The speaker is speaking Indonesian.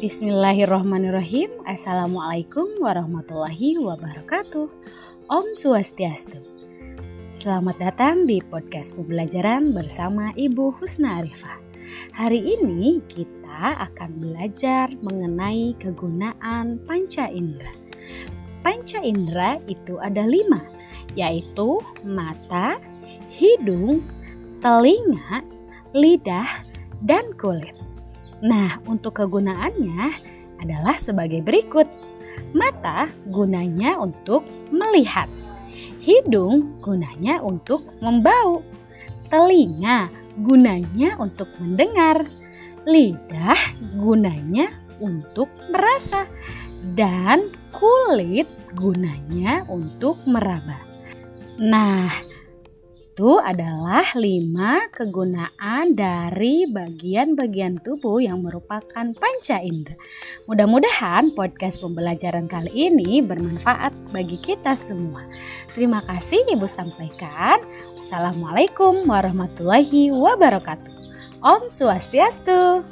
Bismillahirrahmanirrahim. Assalamualaikum warahmatullahi wabarakatuh. Om Swastiastu. Selamat datang di podcast pembelajaran bersama Ibu Husna Arifah. Hari ini kita akan belajar mengenai kegunaan panca indera. Panca indera itu ada lima, yaitu mata, hidung, telinga, lidah, dan kulit. Nah, untuk kegunaannya adalah sebagai berikut. Mata gunanya untuk melihat. Hidung gunanya untuk membau. Telinga gunanya untuk mendengar. Lidah gunanya untuk merasa. Dan kulit gunanya untuk meraba. Nah, itu adalah lima kegunaan dari bagian-bagian tubuh yang merupakan panca indera. Mudah-mudahan podcast pembelajaran kali ini bermanfaat bagi kita semua. Terima kasih Ibu sampaikan. Assalamualaikum warahmatullahi wabarakatuh. Om Swastiastu.